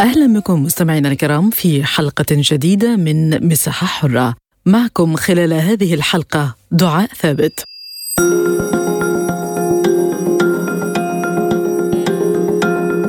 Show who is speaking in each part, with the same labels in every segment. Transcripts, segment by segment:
Speaker 1: أهلا بكم مستمعينا الكرام في حلقة جديدة من مساحة حرة. معكم خلال هذه الحلقة دعاء ثابت.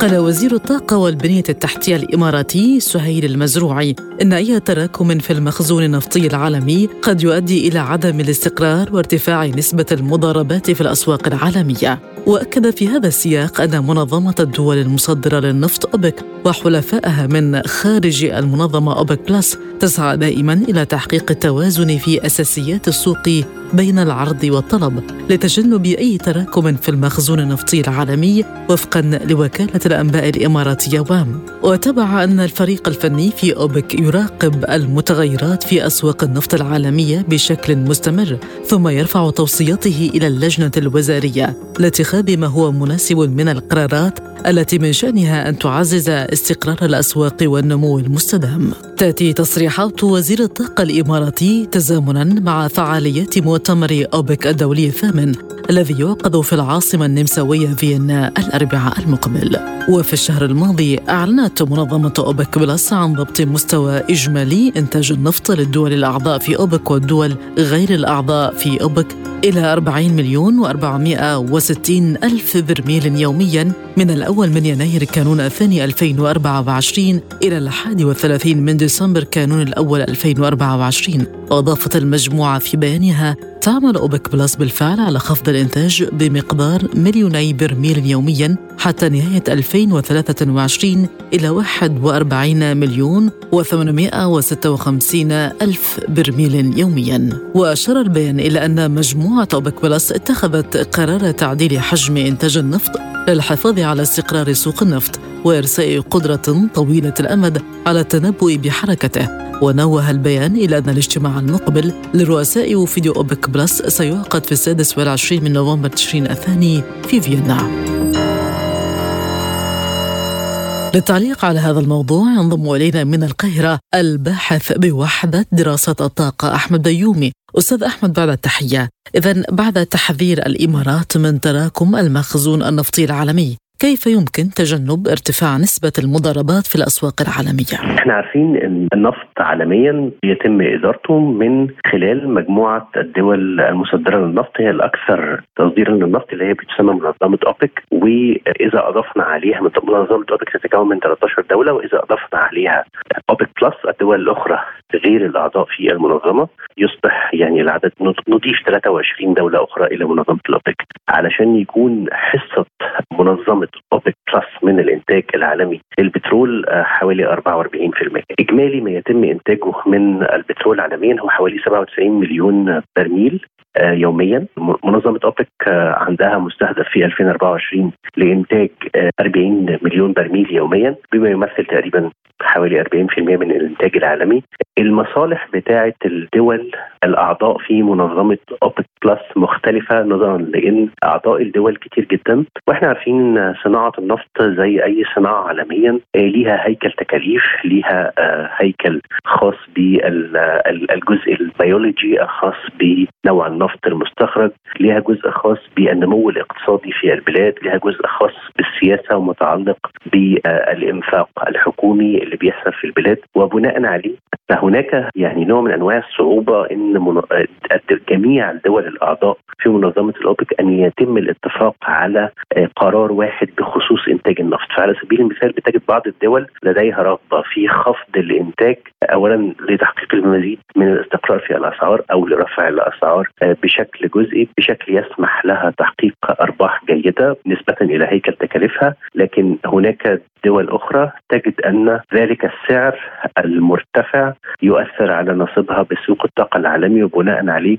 Speaker 1: قال وزير الطاقة والبنية التحتية الإماراتي سهيل المزروعي إن أي تراكم في المخزون النفطي العالمي قد يؤدي إلى عدم الاستقرار وارتفاع نسبة المضاربات في الأسواق العالمية. وأكد في هذا السياق أن منظمة الدول المصدرة للنفط أوبك وحلفائها من خارج المنظمة أوبك بلس تسعى دائما إلى تحقيق التوازن في أساسيات السوق بين العرض والطلب لتجنب أي تراكم في المخزون النفطي العالمي وفقا لوكالة الأنباء الإماراتية وام وتبع أن الفريق الفني في أوبك يراقب المتغيرات في أسواق النفط العالمية بشكل مستمر ثم يرفع توصياته إلى اللجنة الوزارية لاتخاذ ما هو مناسب من القرارات التي من شأنها أن تعزز استقرار الأسواق والنمو المستدام. تأتي تصريحات وزير الطاقة الإماراتي تزامنا مع فعاليات مؤتمر أوبك الدولي الثامن الذي يعقد في العاصمة النمساوية فيينا الأربعاء المقبل. وفي الشهر الماضي أعلنت منظمة أوبك بلس عن ضبط مستوى إجمالي إنتاج النفط للدول الأعضاء في أوبك والدول غير الأعضاء في أوبك إلى 40 مليون و460 ألف برميل يوميا من الأول من يناير كانون الثاني 2024 إلى الحادي والثلاثين من ديسمبر كانون الأول 2024 وأضافت المجموعة في بيانها تعمل أوبك بلس بالفعل على خفض الإنتاج بمقدار مليوني برميل يوميا حتى نهاية 2023 إلى 41 مليون و856 ألف برميل يوميا. وأشار البيان إلى أن مجموعة أوبك بلس اتخذت قرار تعديل حجم إنتاج النفط للحفاظ على استقرار سوق النفط وإرساء قدرة طويلة الأمد على التنبؤ بحركته. ونوه البيان إلى أن الاجتماع المقبل لرؤساء وفد أوبك بلس سيعقد في السادس والعشرين من نوفمبر تشرين الثاني في فيينا. للتعليق على هذا الموضوع ينضم إلينا من القاهرة الباحث بوحدة دراسات الطاقة أحمد بيومي. أستاذ أحمد بعد التحية. اذا بعد تحذير الإمارات من تراكم المخزون النفطي العالمي كيف يمكن تجنب ارتفاع نسبة المضاربات في الأسواق العالمية؟
Speaker 2: إحنا عارفين إن النفط عالميا يتم إدارته من خلال مجموعة الدول المصدرة للنفط هي الأكثر تصديرا للنفط اللي هي بتسمى منظمة أوبك. وإذا أضفنا عليها منظمة أوبك تتكون من 13 دولة. وإذا أضفنا عليها أوبك بلس الدول الأخرى غير الأعضاء في المنظمة يصبح يعني العدد نضيف 23 دولة أخرى إلى منظمة الأوبك. علشان يكون حصة منظمة اوبك بلس من الإنتاج العالمي. للبترول حوالي 44% إجمالي ما يتم إنتاجه من البترول عالميا هو حوالي 97 مليون برميل يوميا. منظمة أوبك عندها مستهدف في 2024 لإنتاج 40 مليون برميل يوميا بما يمثل تقريبا حوالي 40% من الإنتاج العالمي. المصالح بتاعة الدول الأعضاء في منظمة أوبك بلس مختلفة نظرا لأن أعضاء الدول كتير جدا وإحنا عارفين صناعة النفط زي أي صناعة عالميا ليها هيكل تكاليف ليها هيكل خاص بالجزء الجيولوجي الخاص بنوع النفط المستخرج ليها جزء خاص بالنمو الاقتصادي في البلاد ليها جزء خاص بالسياسة ومتعلق بالإنفاق الحكومي اللي بيحصل في البلاد. وبناء عليه فهناك يعني نوع من أنواع الصعوبة إن من... جميع الدول الأعضاء في منظمة الأوبك أن يتم الاتفاق على قرار واحد بخصوص إنتاج النفط، فعلى سبيل المثال بتجد بعض الدول لديها رغبة في خفض الإنتاج اولا لتحقيق المزيد من الاستقرار في الأسعار أو لرفع الأسعار بشكل جزئي بشكل يسمح لها تحقيق أرباح جيدة نسبة إلى هيكل تكاليفها، لكن هناك دول أخرى تجد أن ذلك السعر المرتفع يؤثر على نصيبها بسوق الطاقة العالمي وبناء عليه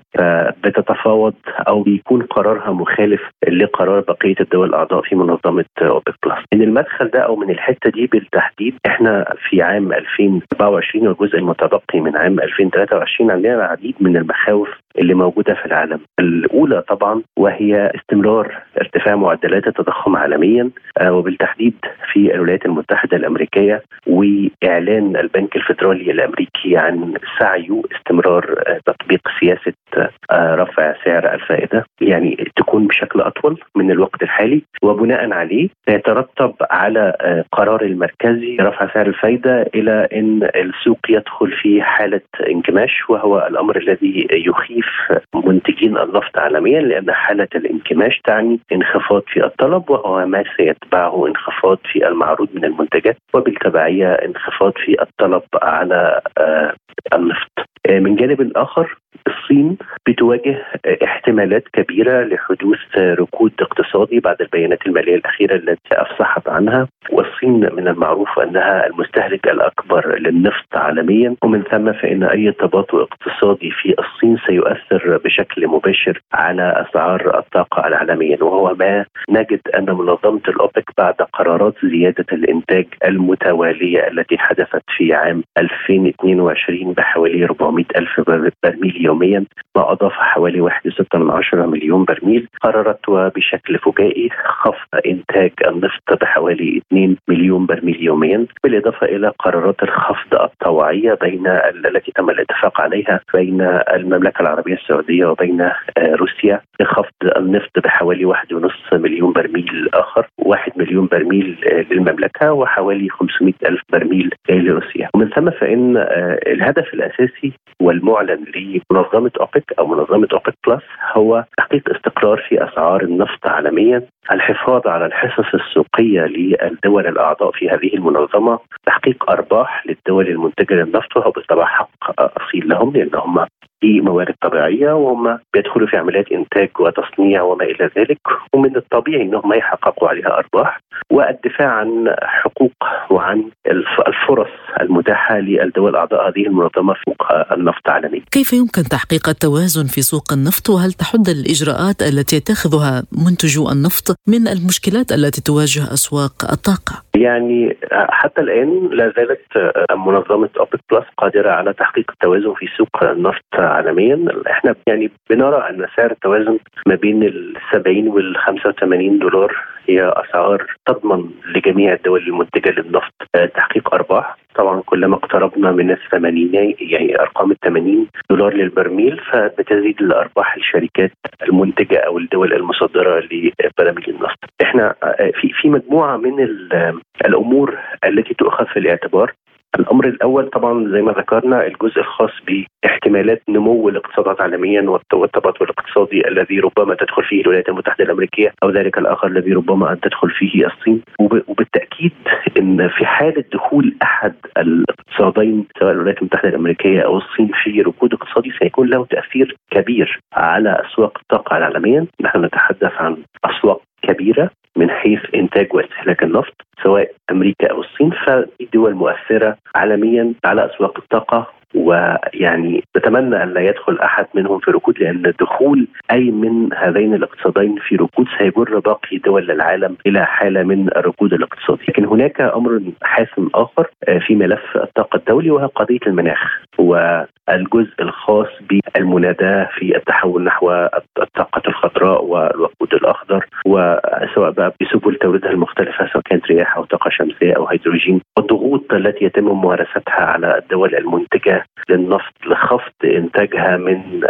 Speaker 2: بتتفاوض أو بيكون قرارها مخالف لقرار بقية الدول الأعضاء في منظمة أوبك بلس. من المدخل ده أو من الحتة دي بالتحديد إحنا في عام 2024 والجزء المتبقي من عام 2023 عندنا العديد من المخاوف اللي موجودة في العالم. الأولى طبعا وهي استمرار ارتفاع معدلات التضخم عالميا آه، وبالتحديد في الولايات المتحدة الأمريكية وإعلان البنك الفدرالي الأمريكي عن سعيه استمرار آه، تطبيق سياسة آه، رفع سعر الفائدة يعني تكون بشكل أطول من الوقت الحالي وبناء عليه يترتب على قرار المركزي رفع سعر الفائده إلى إن السوق يدخل في حالة انكماش وهو الأمر الذي يخيف منتجين النفط عالميا لأن حالة الانكماش تعني انخفاض في الطلب وهو ما سيتبعه انخفاض في المعروض من المنتجات وبالتبعية انخفاض في الطلب على آه، النفط. آه، من جانب اخر الصين بتواجه احتمالات كبيرة لحدوث ركود اقتصادي بعد البيانات المالية الأخيرة التي أفصحت عنها. والصين من المعروف أنها المستهلك الأكبر للنفط عالميا. ومن ثم فإن أي تباطؤ اقتصادي في الصين سيؤثر بشكل مباشر على أسعار الطاقة العالميا. وهو ما نجد أن منظمة الأوبك بعد قرارات زيادة الإنتاج المتوالية التي حدثت في عام 2022 بحوالي 400 ألف برميل يوميا ما أضاف حوالي 1.6 مليون برميل قررت وبشكل فجائي خفض إنتاج النفط بحوالي 2 مليون برميل يوميا بالإضافة إلى قرارات الخفض الطوعية بين التي تم الاتفاق عليها بين المملكة العربية السعودية وبين آه، روسيا لخفض النفط بحوالي 1.5 مليون برميل آخر 1 مليون برميل آه، للمملكة وحوالي 500 ألف برميل لروسيا. ومن ثم فإن آه، الهدف الأساسي والمعلن لمنظمه أوبك أو منظمة أوبك بلس هو تحقيق استقرار في أسعار النفط عالميا. الحفاظ على الحصص السوقية للدول الأعضاء في هذه المنظمة تحقيق أرباح للدول المنتجة للنفط وهو بالطبع حق أصيل لهم لأن هم في موارد طبيعية وهم بيدخلوا في عمليات إنتاج وتصنيع وما إلى ذلك. ومن الطبيعي إنهم يحققوا عليها أرباح. والدفاع عن حقوق وعن الفرص المتاحة للدول اعضاء هذه المنظمة فوق النفط عالميا.
Speaker 1: كيف يمكن تحقيق التوازن في سوق النفط وهل تحد الإجراءات التي يتخذها منتجو النفط من المشكلات التي تواجه أسواق الطاقة؟
Speaker 2: يعني حتى الآن لا زالت منظمة اوبك بلس قادرة على تحقيق التوازن في سوق النفط عالميا إحنا يعني بنرى أن سعر التوازن ما بين ال 70 وال 85 دولار هي أسعار تضمن لجميع الدول المنتجة للنفط آه، تحقيق أرباح طبعا كلما اقتربنا من الثمانين يعني أرقام ال 80 دولار للبرميل فبتزيد الأرباح الشركات المنتجة أو الدول المصدرة لبراميل النفط. إحنا آه، في في مجموعة من الأمور التي تؤخذ في الاعتبار الأمر الأول طبعا زي ما ذكرنا الجزء الخاص باحتمالات نمو الاقتصادات عالميا والتباطؤ الاقتصادي الذي ربما تدخل فيه الولايات المتحدة الأمريكية أو ذلك الآخر الذي ربما أن تدخل فيه الصين. وبالتأكيد إن في حالة دخول أحد الاقتصادين سواء الولايات المتحدة الأمريكية أو الصين في ركود اقتصادي سيكون له تأثير كبير على أسواق الطاقة عالميا نحن نتحدث عن أسواق كبيرة من حيث إنتاج واستهلاك النفط سواء أمريكا أو الصين فدي دول مؤثرة عالميا على أسواق الطاقة ويعني نتمنى أن لا يدخل أحد منهم في ركود لأن دخول أي من هذين الاقتصادين في ركود سيجر باقي دول العالم إلى حالة من الركود الاقتصادي، لكن هناك أمر حاسم آخر آه، في ملف الطاقة الدولي وهو قضية المناخ. والجزء الخاص بالمناداة في التحول نحو الطاقة الخضراء والوقود الأخضر وسواء بقى بسبل توريدها المختلفة سواء كانت رياح أو طاقة شمسية أو هيدروجين والضغوط التي يتم ممارستها على الدول المنتجة للنفط لخفض إنتاجها من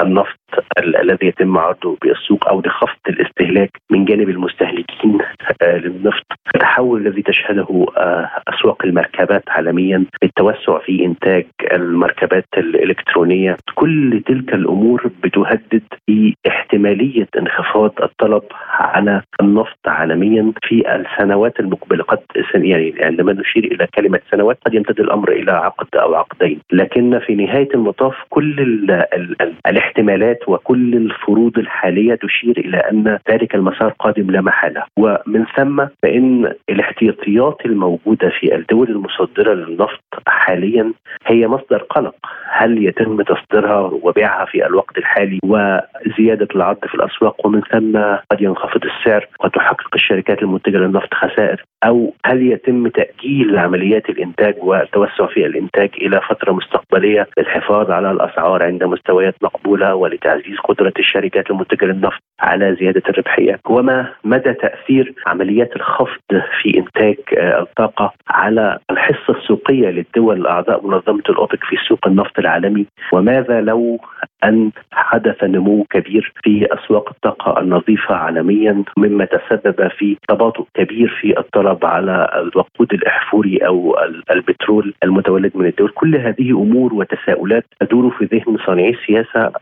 Speaker 2: النفط الذي يتم عرضه بالسوق أو لخفض الاستهلاك من جانب المستهلكين آه، للنفط. التحول الذي تشهده آه، أسواق المركبات عالميا التوسع في إنتاج المركبات الإلكترونية. كل تلك الأمور بتهدد في احتمالية انخفاض الطلب على النفط عالميا في السنوات المقبلة. قد يعني عندما نشير إلى كلمة سنوات قد يمتد الأمر إلى عقد أو عقدين. لكن في نهاية المطاف كل ال ال ال الاحتمالات وكل الفروض الحالية تشير إلى أن ذلك المسار قادم لا محالة. ومن ثم فإن الاحتياطيات الموجودة في الدول المصدرة للنفط حاليا هي مصدر قلق. هل يتم تصديرها وبيعها في الوقت الحالي وزيادة العرض في الأسواق ومن ثم قد ينخفض السعر وتحقق الشركات المنتجة للنفط خسائر؟ أو هل يتم تأجيل عمليات الإنتاج والتوسع في الإنتاج إلى فترة مستقبلية للحفاظ على الأسعار عند مستويات مقبولة ولتعزيز قدرة الشركات المنتجة للنفط على زيادة الربحيه وما مدى تأثير عمليات الخفض في إنتاج آه، الطاقة على الحصة السوقية للدول اعضاء منظمة الأوبك في سوق النفط العالمي؟ وماذا لو أن حدث نمو كبير في أسواق الطاقة النظيفة عالميا مما تسبب في تباطؤ كبير في الطلب على الوقود الأحفوري أو البترول المتولد من الدول، كل هذه أمور وتساؤلات تدور في ذهن صانعي السياسة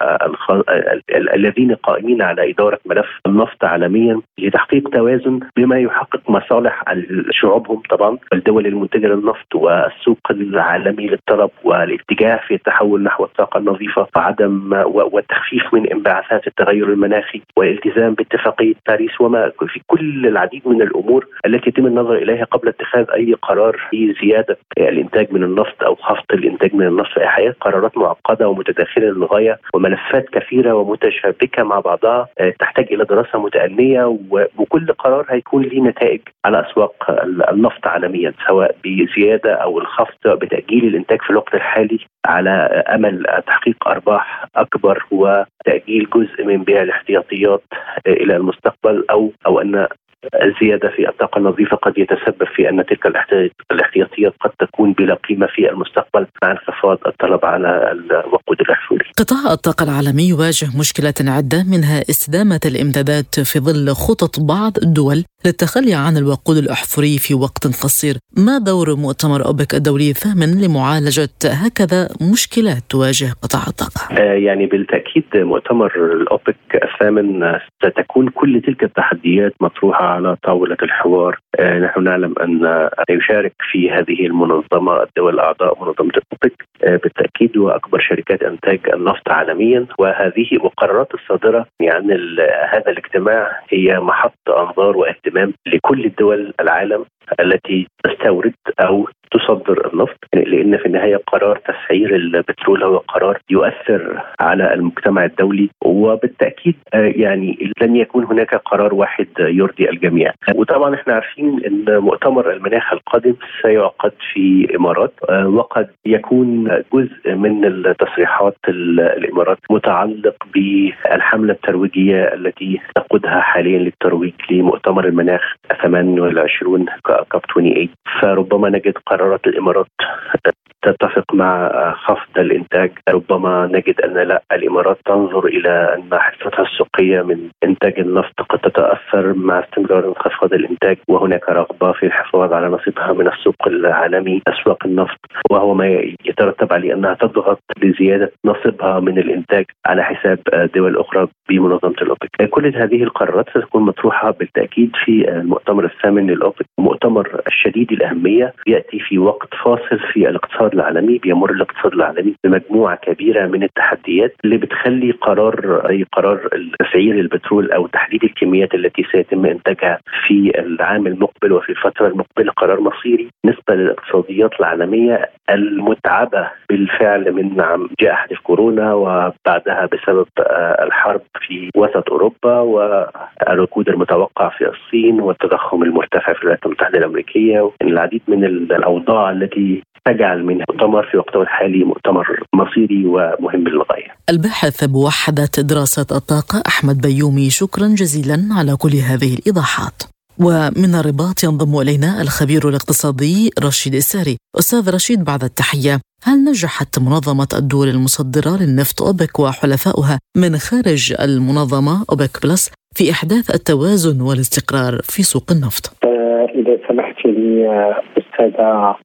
Speaker 2: الذين قائمين على إدارة ملف النفط عالميا لتحقيق توازن بما يحقق مصالح شعوبهم طبعا الدول المنتجة للنفط والسوق العالمي للطلب والاتجاه في التحول نحو الطاقة النظيفة وعدم والتخفيف من انبعاثات التغير المناخي والالتزام باتفاقية باريس وما في كل العديد من الأمور التي يتم النظر إليها قبل اتخاذ أي قرار في زيادة الإنتاج من النفط أو خفض الإنتاج من النفط في حياه قرارات معقدة ومتداخلة للغاية وملفات كثيرة ومتشابكة مع بعضها آه، تحتاج إلى دراسة متأنية وكل قرار هيكون له نتائج على أسواق النفط عالميا سواء بزيادة أو الخفض بتأجيل الإنتاج في الوقت الحالي على أمل تحقيق أرباح أكبر وتاجيل جزء من بيع الاحتياطيات إلى المستقبل أو أو أن الزيادة في الطاقة النظيفة قد يتسبب في أن تلك الاحتياطيات قد تكون بلا قيمة في المستقبل مع انخفاض الطلب على الوقود الأحفوري
Speaker 1: قطاع الطاقة العالمي يواجه مشكلات عدة منها استدامة الإمدادات في ظل خطط بعض الدول للتخلي عن الوقود الأحفوري في وقت قصير. ما دور مؤتمر أوبك الدولي الثامن لمعالجة هكذا مشكلات تواجه قطاع الطاقة؟
Speaker 2: آه، يعني بالتأكيد مؤتمر الأوبك الثامن ستكون كل تلك التحديات مطروحة على طاولة الحوار. آه، نحن نعلم أن يشارك في هذه المنظمة الدول الأعضاء منظمة الأوبك آه، بالتأكيد وأكبر شركات إنتاج النفط عالميا. وهذه القرارات الصادرة عن هذا الاجتماع هي محط أنظار واهتمام لكل الدول العالم. التي تستورد أو تصدر النفط لأن في النهاية قرار تسعير البترول هو قرار يؤثر على المجتمع الدولي وبالتأكيد آه، يعني لن يكون هناك قرار واحد يرضي الجميع. وطبعا إحنا عارفين إن مؤتمر المناخ القادم سيعقد في الامارات آه، وقد يكون جزء من التصريحات الإمارات متعلق بالحملة الترويجية التي تقودها حاليا للترويج لمؤتمر المناخ 28 كاب 28 فربما نجد قرارات الإمارات تتفق مع خفض الإنتاج ربما نجد أن لا الإمارات تنظر إلى أن حصتها السوقية من إنتاج النفط قد تتأثر مع استمرار انخفاض الإنتاج وهناك رغبة في الحفاظ على نصيبها من السوق العالمي أسواق النفط وهو ما يترتب عليه أنها تضغط لزياده نصيبها من الإنتاج على حساب دول أخرى بمنظمة الأوبك. كل هذه القرارات ستكون مطروحة بالتأكيد في المؤتمر الثامن للأوبك مؤتمر شديد الأهمية يأتي في وقت فاصل في الاقتصاد العالمي بيمر الاقتصاد العالمي بمجموعة كبيرة من التحديات اللي بتخلي قرار أي قرار تسعير البترول أو تحديد الكميات التي سيتم إنتاجها في العام المقبل وفي الفترة المقبلة قرار مصيري بالنسبة للاقتصاديات العالمية المتعبة بالفعل من جائحه الكورونا وبعدها بسبب آه، الحرب في وسط أوروبا والركود المتوقع في الصين والتضخم المرتفع في الولايات المتحدة الأمريكية. العديد من الأوضاع التي تجعل من المؤتمر في وقته الحالي مؤتمر مصيري ومهم للغاية.
Speaker 1: الباحث بوحدة دراسة الطاقة أحمد بيومي شكرا جزيلا على كل هذه الإيضاحات. ومن الرباط ينضم إلينا الخبير الاقتصادي رشيد الساري. أستاذ رشيد بعد التحية، هل نجحت منظمة الدول المصدرة للنفط أوبك وحلفائها من خارج المنظمة أوبك بلس في إحداث التوازن والاستقرار في سوق النفط؟
Speaker 3: آه، إذا سمحت لي آه، أستاذة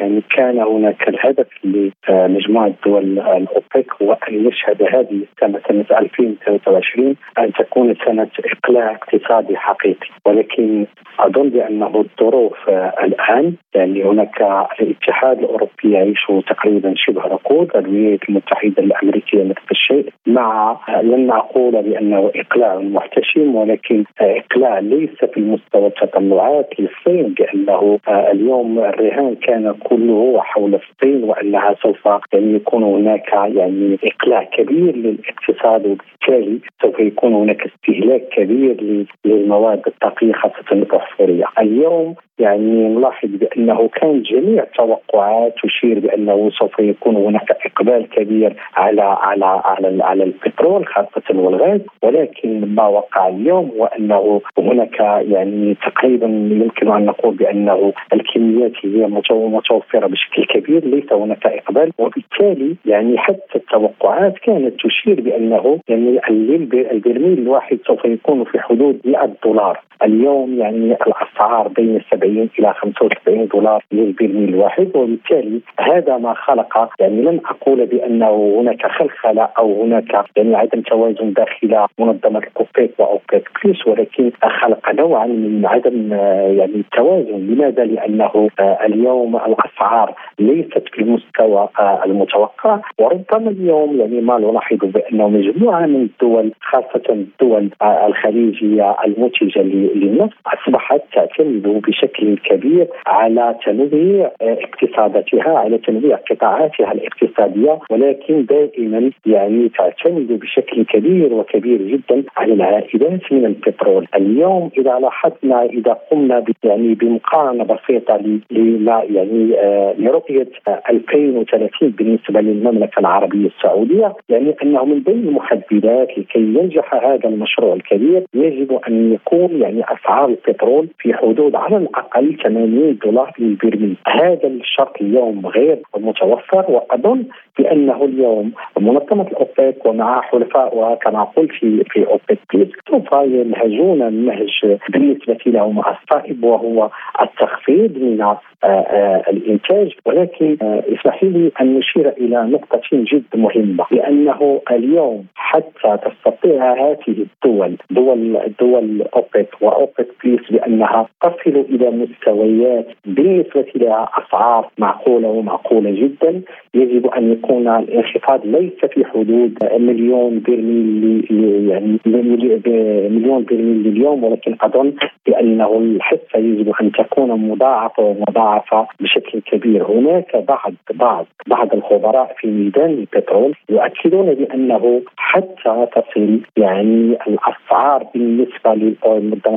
Speaker 3: يعني كان هناك الهدف لمجموعة دول الأوبك هو ان يشهد هذه السنة سنة 2023 أن تكون سنة إقلاع اقتصادي حقيقي. ولكن أظن بأنه الظروف الآن يعني هناك الاتحاد الأوروبي يعيش تقريبا شبه ركود الولايات المتحدة الأمريكية نفس الشيء. مع لن أقول بأنه إقلاع محتشم ولكن إقلاع ليس في مستوى التطلعات للصين لأنه اليوم الرهان الذهان كان كله حول الصين وأنها سوف يعني يكون هناك يعني إقلاع كبير للاقتصاد وبالتالي سوف يكون هناك استهلاك كبير للمواد الطاقيه خاصه الاحفوريه. اليوم يعني نلاحظ بأنه كان جميع التوقعات تشير بأنه سوف يكون هناك إقبال كبير على على على على البترول خاصة والغاز ولكن ما وقع اليوم هو أنه هناك يعني تقريبا يمكن أن نقول بأنه الكميات هي متوفرة بشكل كبير ليس هناك إقبال. وبالتالي يعني حتى التوقعات كانت تشير بأنه يعني البرميل الواحد سوف يكون في حدود 100 دولار. اليوم يعني الأسعار بين 70 إلى 75 دولار للبرميل الواحد وبالتالي هذا ما خلق يعني لن أقول بأنه هناك خلخلة أو هناك يعني عدم توازن داخل منظمة الاوبيك واوبيك بلس ولكن خلق نوعا من عدم يعني التوازن لماذا؟ لأنه اليوم الأسعار ليست في المستوى المتوقع وربما اليوم يعني ما نلاحظ بأنه مجموعة من الدول خاصة الدول الخليجية المنتجه للنفط أصبحت تعتمد بشكل كبير على تنويع اقتصاداتها على تنويع قطاعاتها الاقتصادية ولكن دائما يعني تعتمد بشكل كبير وكبير جدا على العائدات من البترول. اليوم إذا لاحظنا إذا قمنا يعني بمقارنة بسيطة لما يعني آه، لرؤية 2030 بالنسبة للمملكة العربية السعودية يعني أنه من بين المحددات لكي ينجح هذا المشروع الكبير يجب أن يكون يعني اسعار البترول في حدود على الأقل 80 دولار للبرميل. هذا الشرط اليوم غير متوفر وأظن بأنه اليوم منظمة الأوبك ومع حلفائها كما قلت في في أوبك بليس سوف ينهجون النهج بالنسبة لهم الصائب وهو التخفيض من آه، آه، الإنتاج. ولكن آه، اسمح لي أن نشير إلى نقطة جد مهمة لأنه اليوم حتى تستطيع هذه الدول دول دول أوبك واوبك بليس بانها تصل إلى مستويات بالنسبة لها اسعار معقولة ومعقولة جدا. يجب أن يكون الانخفاض ليس في حدود مليون برميل يعني مليون برميل لليوم ولكن أظن بأنه الحصة يجب أن تكون مضاعفة ومضاعفة بشكل كبير. هناك بعض بعض بعض الخبراء في ميدان البترول يؤكدون بأنه حتى تصل يعني الأسعار بالنسبة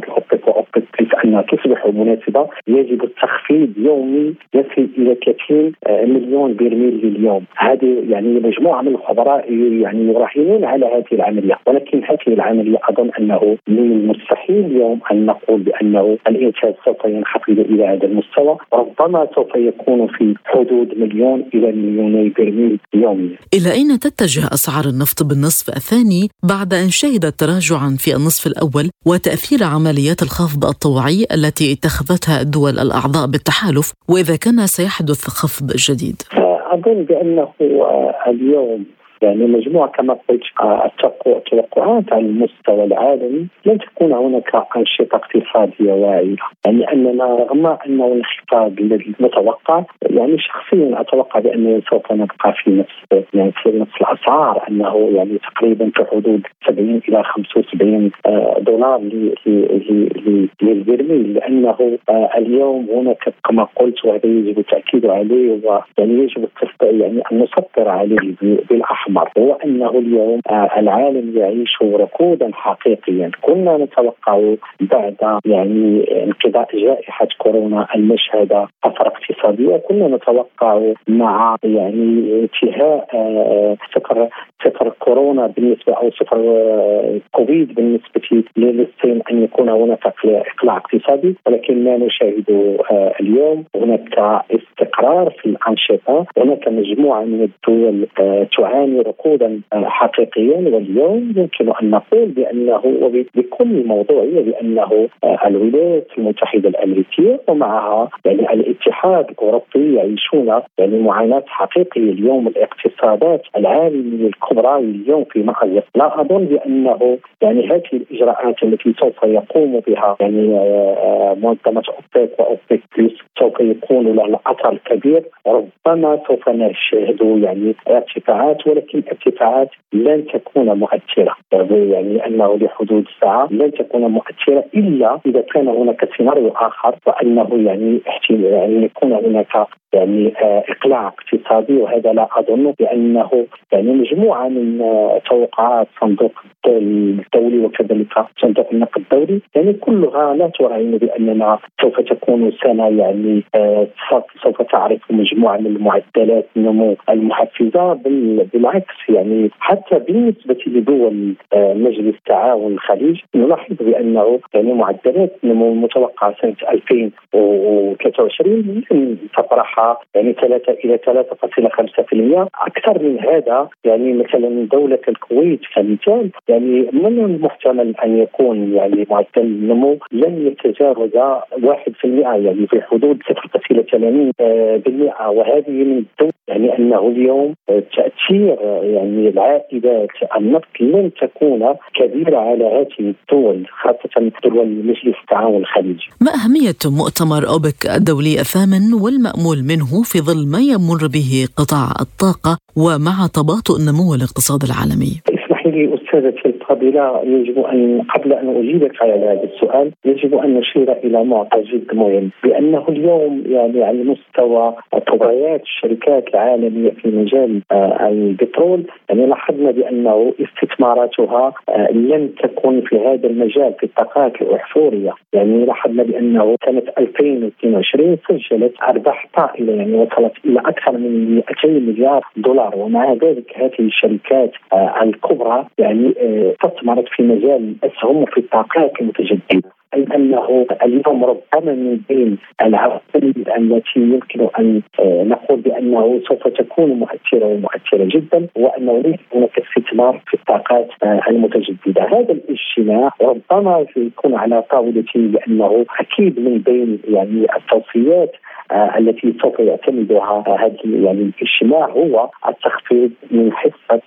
Speaker 3: لمنظمه الاوبك واوبك بلس أنها تصبح مناسبة يجب التخفيض يومي يصل إلى 30 مليون برميل لليوم. هذه يعني مجموعة من الخبراء يعني يراهنون على هذه العملية. ولكن هذه العملية أظن أنه من المستحيل اليوم أن نقول بأنه الإنتاج سوف ينخفض إلى هذا المستوى. ربما سوف يكون في حدود مليون إلى مليوني برميل يوميا.
Speaker 1: إلى أين تتجه أسعار النفط بالنصف الثاني بعد أن شهدت تراجعا في النصف الأول وتأثير عمليات الخفض الطوعي التي اتخذتها الدول الأعضاء بالتحالف وإذا كان سيحدث خفض جديد؟
Speaker 3: اظن بأنه اليوم يعني مجموعة كما قلت التوقعات على المستوى العالمي لن تكون هناك أنشطة اقتصادية واعية. يعني أننا رغم أنه الانخفاض المتوقع يعني شخصيا أتوقع بأنه سوف نبقى في نفس يعني في نفس الأسعار أنه يعني تقريبا في حدود 70 إلى 75 آه، دولار للبرميل لأنه آه، اليوم هناك كما قلت وهذا يجب التأكيد عليه ويعني يجب يعني أن نسطر عليه بالأحمر. الاحمر هو أنه اليوم آه، العالم يعيش ركودا حقيقيا. كنا نتوقع بعد يعني انقضاء جائحة كورونا المشهد طفره اقتصاديه كنا نتوقع مع يعني انتهاء آه، صفر صفر كورونا بالنسبة أو صفر آه، كوفيد بالنسبة للصين أن يكون هناك إقلاع اقتصادي. ولكن ما نشاهد اليوم. هناك استقرار في الأنشطة. هناك مجموعة من الدول تعاني ركودا حقيقيا واليوم يمكن أن نقول بأنه وبكل موضوعيه بأنه الولايات المتحدة الأمريكية ومعها يعني الاتحاد الأوروبي يعيشون يعني معاناة حقيقية اليوم الاقتصادات العالمية الكبرى اليوم في مأزق لا أظن بأنه يعني هذه الإجراءات التي سوف يقوم بها يعني منظمة أوبك وأوبك بلس سوف يكون لها الأثر كبير ربما سوف نشاهد يعني ارتفاعات ولكن ارتفاعات لن تكون مؤثرة. يعني أنه لحدود الساعة لن تكون مؤثرة إلا إذا كان هناك سيناريو آخر وأنه يعني يعني يكون هناك يعني آه، إقلاع اقتصادي وهذا لا أظن بانه يعني مجموعة من آه، توقعات صندوق الدولي وكذلك صندوق النقد الدولي. يعني كلها لا تراهن بأننا سوف تكون سنة يعني آه، سوف تعرف مجموعة من معدلات النمو المحفزة بالعكس يعني. حتى بالنسبة لدول مجلس تعاون الخليج نلاحظ بأنه يعني معدلات النمو المتوقعه سنة 2023 لن تطرح يعني 3 إلى 3.5% أكثر من هذا يعني مثلا دولة الكويت كمثال يعني من المحتمل أن يكون يعني معدل النمو لن يتجاوز 1% يعني في حدود 0.80% وهذه من الدول يعني أنه اليوم تأثير يعني العائدات النفط لن تكون كبيرة على هذه الدول خاصة دول مجلس التعاون الخليجي.
Speaker 1: ما أهمية مؤتمر أوبك الدولي الثامن والمأمول منه في ظل ما يمر به قطاع الطاقة ومع تباطؤ النمو الاقتصادي العالمي؟
Speaker 3: اسمحي لي استاذتي الفاضله يجب أن قبل أن أجيبك على هذا السؤال يجب أن نشير إلى معطى جد مهم بانه اليوم يعني على مستوى طبيعات الشركات العالمية في مجال آه، البترول يعني لاحظنا بأنه استثماراتها آه، لم تكن في هذا المجال في الطاقات الاحفوريه يعني لاحظنا بأنه سنة 2022 سجلت أرباح طائلة يعني وصلت إلى أكثر من 200 مليار دولار ومع ذلك هذه الشركات آه، يعني استثمرت في مجال الاسهم وفي الطاقات المتجددة. اي أنه اليوم ربما من بين العوامل التي يمكن أن آه، نقول بأنه سوف تكون مؤثرة ومؤثرة جدا وأنه ليس هناك استثمار في الطاقات آه، المتجددة، هذا الاجتماع ربما يكون على طاولته لأنه أكيد من بين يعني التوصيات آه، التي سوف يعتمدها هذا يعني الاجتماع هو التخفيض من حصة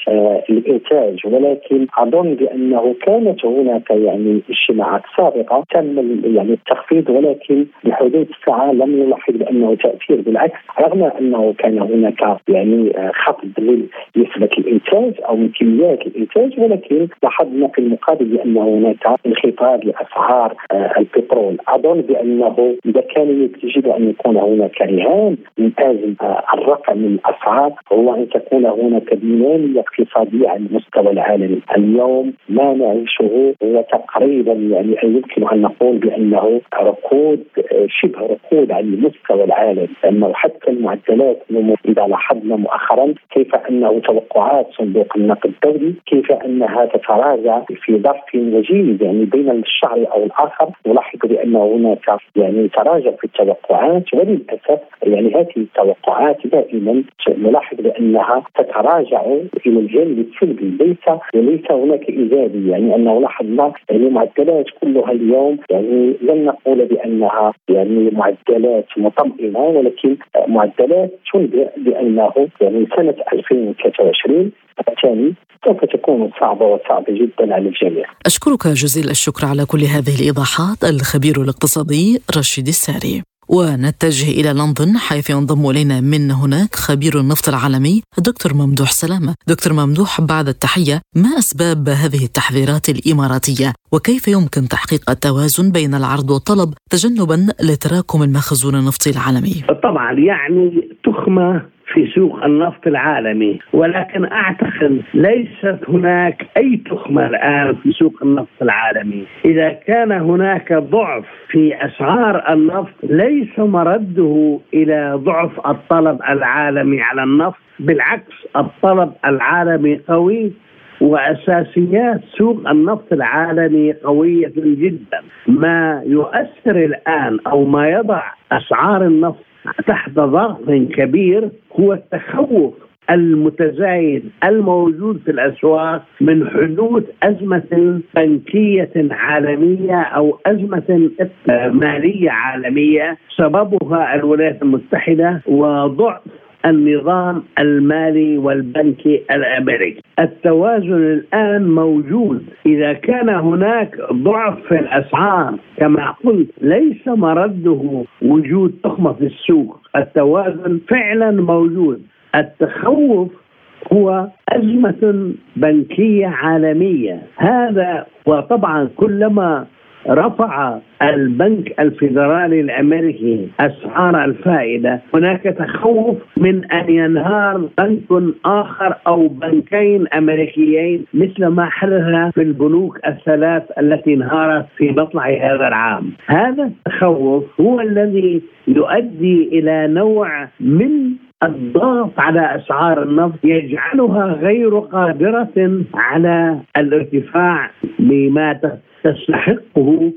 Speaker 3: الإنتاج. ولكن أظن بأنه كانت هناك يعني اجتماعات سابقة تم يعني التخفيض ولكن بحدود الساعة لم نلاحظ بأنه تأثير. بالعكس رغم أنه كان هناك يعني آه، خفض لنسبة الإنتاج أو من كميات الإنتاج ولكن لاحظنا في المقابل بأن هناك انخفاض لأسعار البترول. أظن بأنه إذا كان يجب أن يكون هناك رهان من أجل الرقم من الأسعار هو أن تكون هناك دينامية اقتصادية على المستوى العالمي، اليوم ما نعيشه هو تقريبا يعني يمكن أن نقول بأنه ركود شبه ركود على المستوى العالمي، لأنه حتى المعدلات إذا لاحظنا مؤخرا كيف انه توقعات صندوق النقد الدولي كيف أنها تتراجع في ظرف وجيز يعني بين الشهر أو الآخر. نلاحظ بأن هناك يعني تراجع في التوقعات ولل للاسف يعني هذه التوقعات دائما نلاحظ بأنها تتراجع إلى الجانب السلبي. ليس وليس هناك إيجابي يعني أنه لاحظنا يعني معدلات كلها اليوم يعني لن نقول بأنها يعني معدلات مطمئنة ولكن معدلات تنبئ بأنه يعني سنة 2023 الثاني سوف تكون صعبة وصعبة جدا على الجميع.
Speaker 1: أشكرك جزيل الشكر على كل هذه الإيضاحات الخبير الاقتصادي رشيد الساري. ونتجه إلى لندن حيث ينضم إلينا من هناك خبير النفط العالمي الدكتور ممدوح سلامة. دكتور ممدوح بعد التحية ما أسباب هذه التحذيرات الإماراتية؟ وكيف يمكن تحقيق التوازن بين العرض والطلب تجنبا لتراكم المخزون النفطي العالمي؟
Speaker 4: طبعا يعني تخمة في سوق النفط العالمي. ولكن أعتقد ليست هناك أي تخمة الآن في سوق النفط العالمي. إذا كان هناك ضعف في أسعار النفط ليس مرده إلى ضعف الطلب العالمي على النفط. بالعكس الطلب العالمي قوي وأساسيات سوق النفط العالمي قوية جدا. ما يؤثر الآن أو ما يضع أسعار النفط تحت ضغط كبير هو التخوف المتزايد الموجود في الأسواق من حدوث أزمة بنكية عالمية أو أزمة مالية عالمية. سببها الولايات المتحدة وضعف النظام المالي والبنكي الأمريكي. التوازن الآن موجود، إذا كان هناك ضعف في الأسعار كما قلت ليس مرده وجود تخمة في السوق، التوازن فعلا موجود، التخوف هو أزمة بنكية عالمية. هذا وطبعا كلما رفع البنك الفيدرالي الأمريكي أسعار الفائدة. هناك تخوف من أن ينهار بنك آخر أو بنكين أمريكيين مثل ما حدث في البنوك الثلاث التي انهارت في مطلع هذا العام. هذا التخوف هو الذي يؤدي إلى نوع من الضغط على أسعار النفط يجعلها غير قادرة على الارتفاع بما تستحقه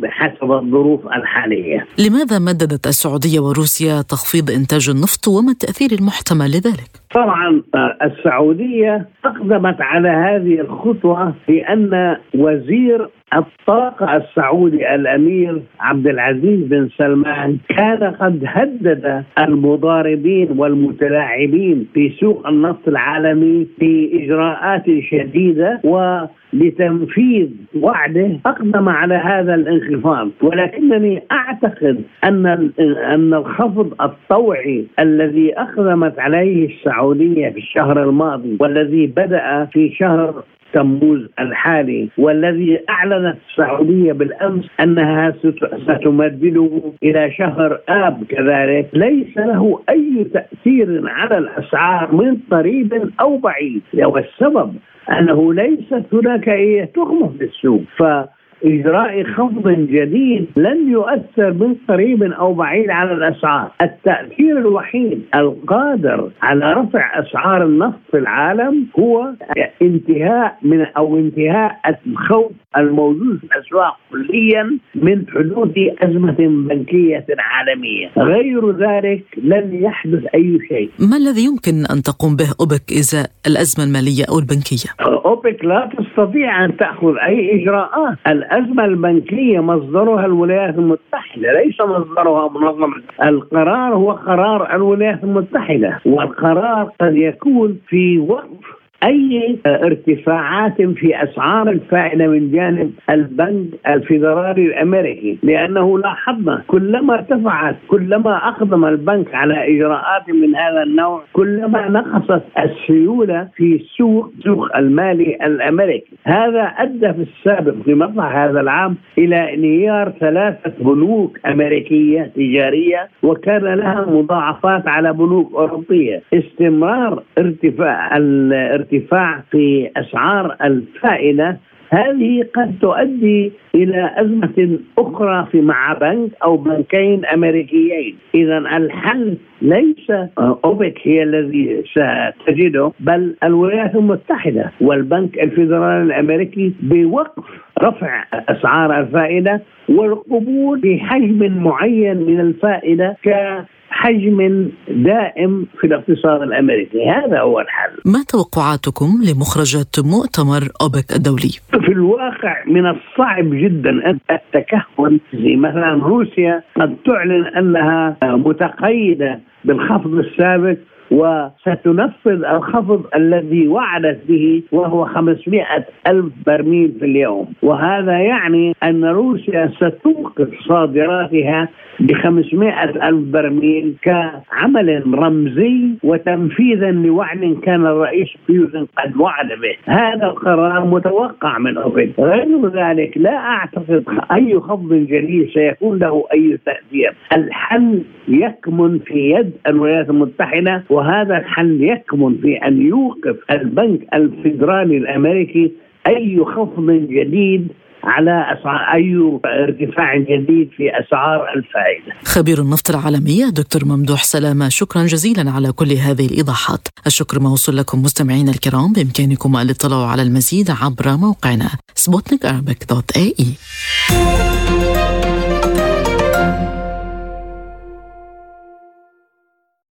Speaker 4: بحسب الظروف الحالية.
Speaker 1: لماذا مددت السعودية وروسيا تخفيض إنتاج النفط وما التأثير المحتمل لذلك؟
Speaker 4: طبعا آه، السعودية أقدمت على هذه الخطوة لأن وزير الطاقة السعودي الأمير عبد العزيز بن سلمان كان قد هدد المضاربين والمتلاعبين في سوق النفط العالمي بإجراءات شديدة و لتنفيذ وعده أقدم على هذا الانخفاض. ولكنني أعتقد أن أن الخفض الطوعي الذي أقدمت عليه السعودية في الشهر الماضي والذي بدأ في شهر تموز الحالي والذي أعلنت السعودية بالأمس أنها ستمدده إلى شهر آب كذلك. ليس له أي تأثير على الأسعار من قريب أو بعيد. والسبب أنه ليست هناك اي تهمه في السوق. ف إجراء خفض جديد لن يؤثر من قريب أو بعيد على الأسعار. التأثير الوحيد القادر على رفع أسعار النفط في العالم هو انتهاء من أو انتهاء الخوف الموجود في الأسواق كليا من حدوث أزمة بنكية عالمية. غير ذلك لن يحدث أي شيء.
Speaker 1: ما الذي يمكن أن تقوم به أوبك إزاء الأزمة المالية أو البنكية؟
Speaker 4: أوبك لا تستطيع أن تأخذ أي إجراءات. الأزمة البنكية مصدرها الولايات المتحدة ليس مصدرها منظمة. القرار هو قرار الولايات المتحدة والقرار قد يكون في وقف أي ارتفاعات في أسعار الفائده من جانب البنك الفيدرالي الأمريكي لأنه لاحظنا كلما ارتفعت كلما أقدم البنك على إجراءات من هذا النوع كلما نقصت السيولة في السوق سوق المالي الأمريكي. هذا أدى في السابق في مطلع هذا العام إلى انهيار ثلاثة بنوك أمريكية تجارية وكان لها مضاعفات على بنوك أوروبية. استمرار ارتفاع الارتفاع ارتفاع في أسعار الفائده هذه قد تؤدي إلى أزمة أخرى في مع بنك أو بنكين أمريكيين، اذا الحل ليس أوبك هي الذي ستجده بل الولايات المتحدة والبنك الفيدرالي الأمريكي بوقف رفع أسعار الفائده والقبول بحجم معين من الفائدة ك حجم دائم في الاقتصاد الأمريكي، هذا هو الحل.
Speaker 1: ما توقعاتكم لمخرجات مؤتمر أوبك الدولي؟
Speaker 4: في الواقع من الصعب جدا التكهن زي مثلا روسيا قد تعلن أنها متقيدة بالخفض السابق وستنفذ الخفض الذي وعدت به وهو 500 ألف برميل في اليوم. وهذا يعني أن روسيا ستوقف صادراتها ب 500 ألف برميل كعمل رمزي وتنفيذا لوعد كان الرئيس بيوتن قد وعد به. هذا القرار متوقع من أوبك غير ذلك لا أعتقد أي خفض جديد سيكون له أي تأثير. الحل يكمن في يد الولايات المتحدة وهذا الحل يكمن في أن يوقف البنك الفيدرالي الأمريكي. أي خفض جديد على أسعار أي ارتفاع جديد في أسعار الفائدة
Speaker 1: خبير النفط العالمي دكتور ممدوح سلامة شكرا جزيلا على كل هذه الإيضاحات الشكر موصول لكم مستمعينا الكرام بإمكانكم الإطلاع على المزيد عبر موقعنا سبوتنيك دوت اي.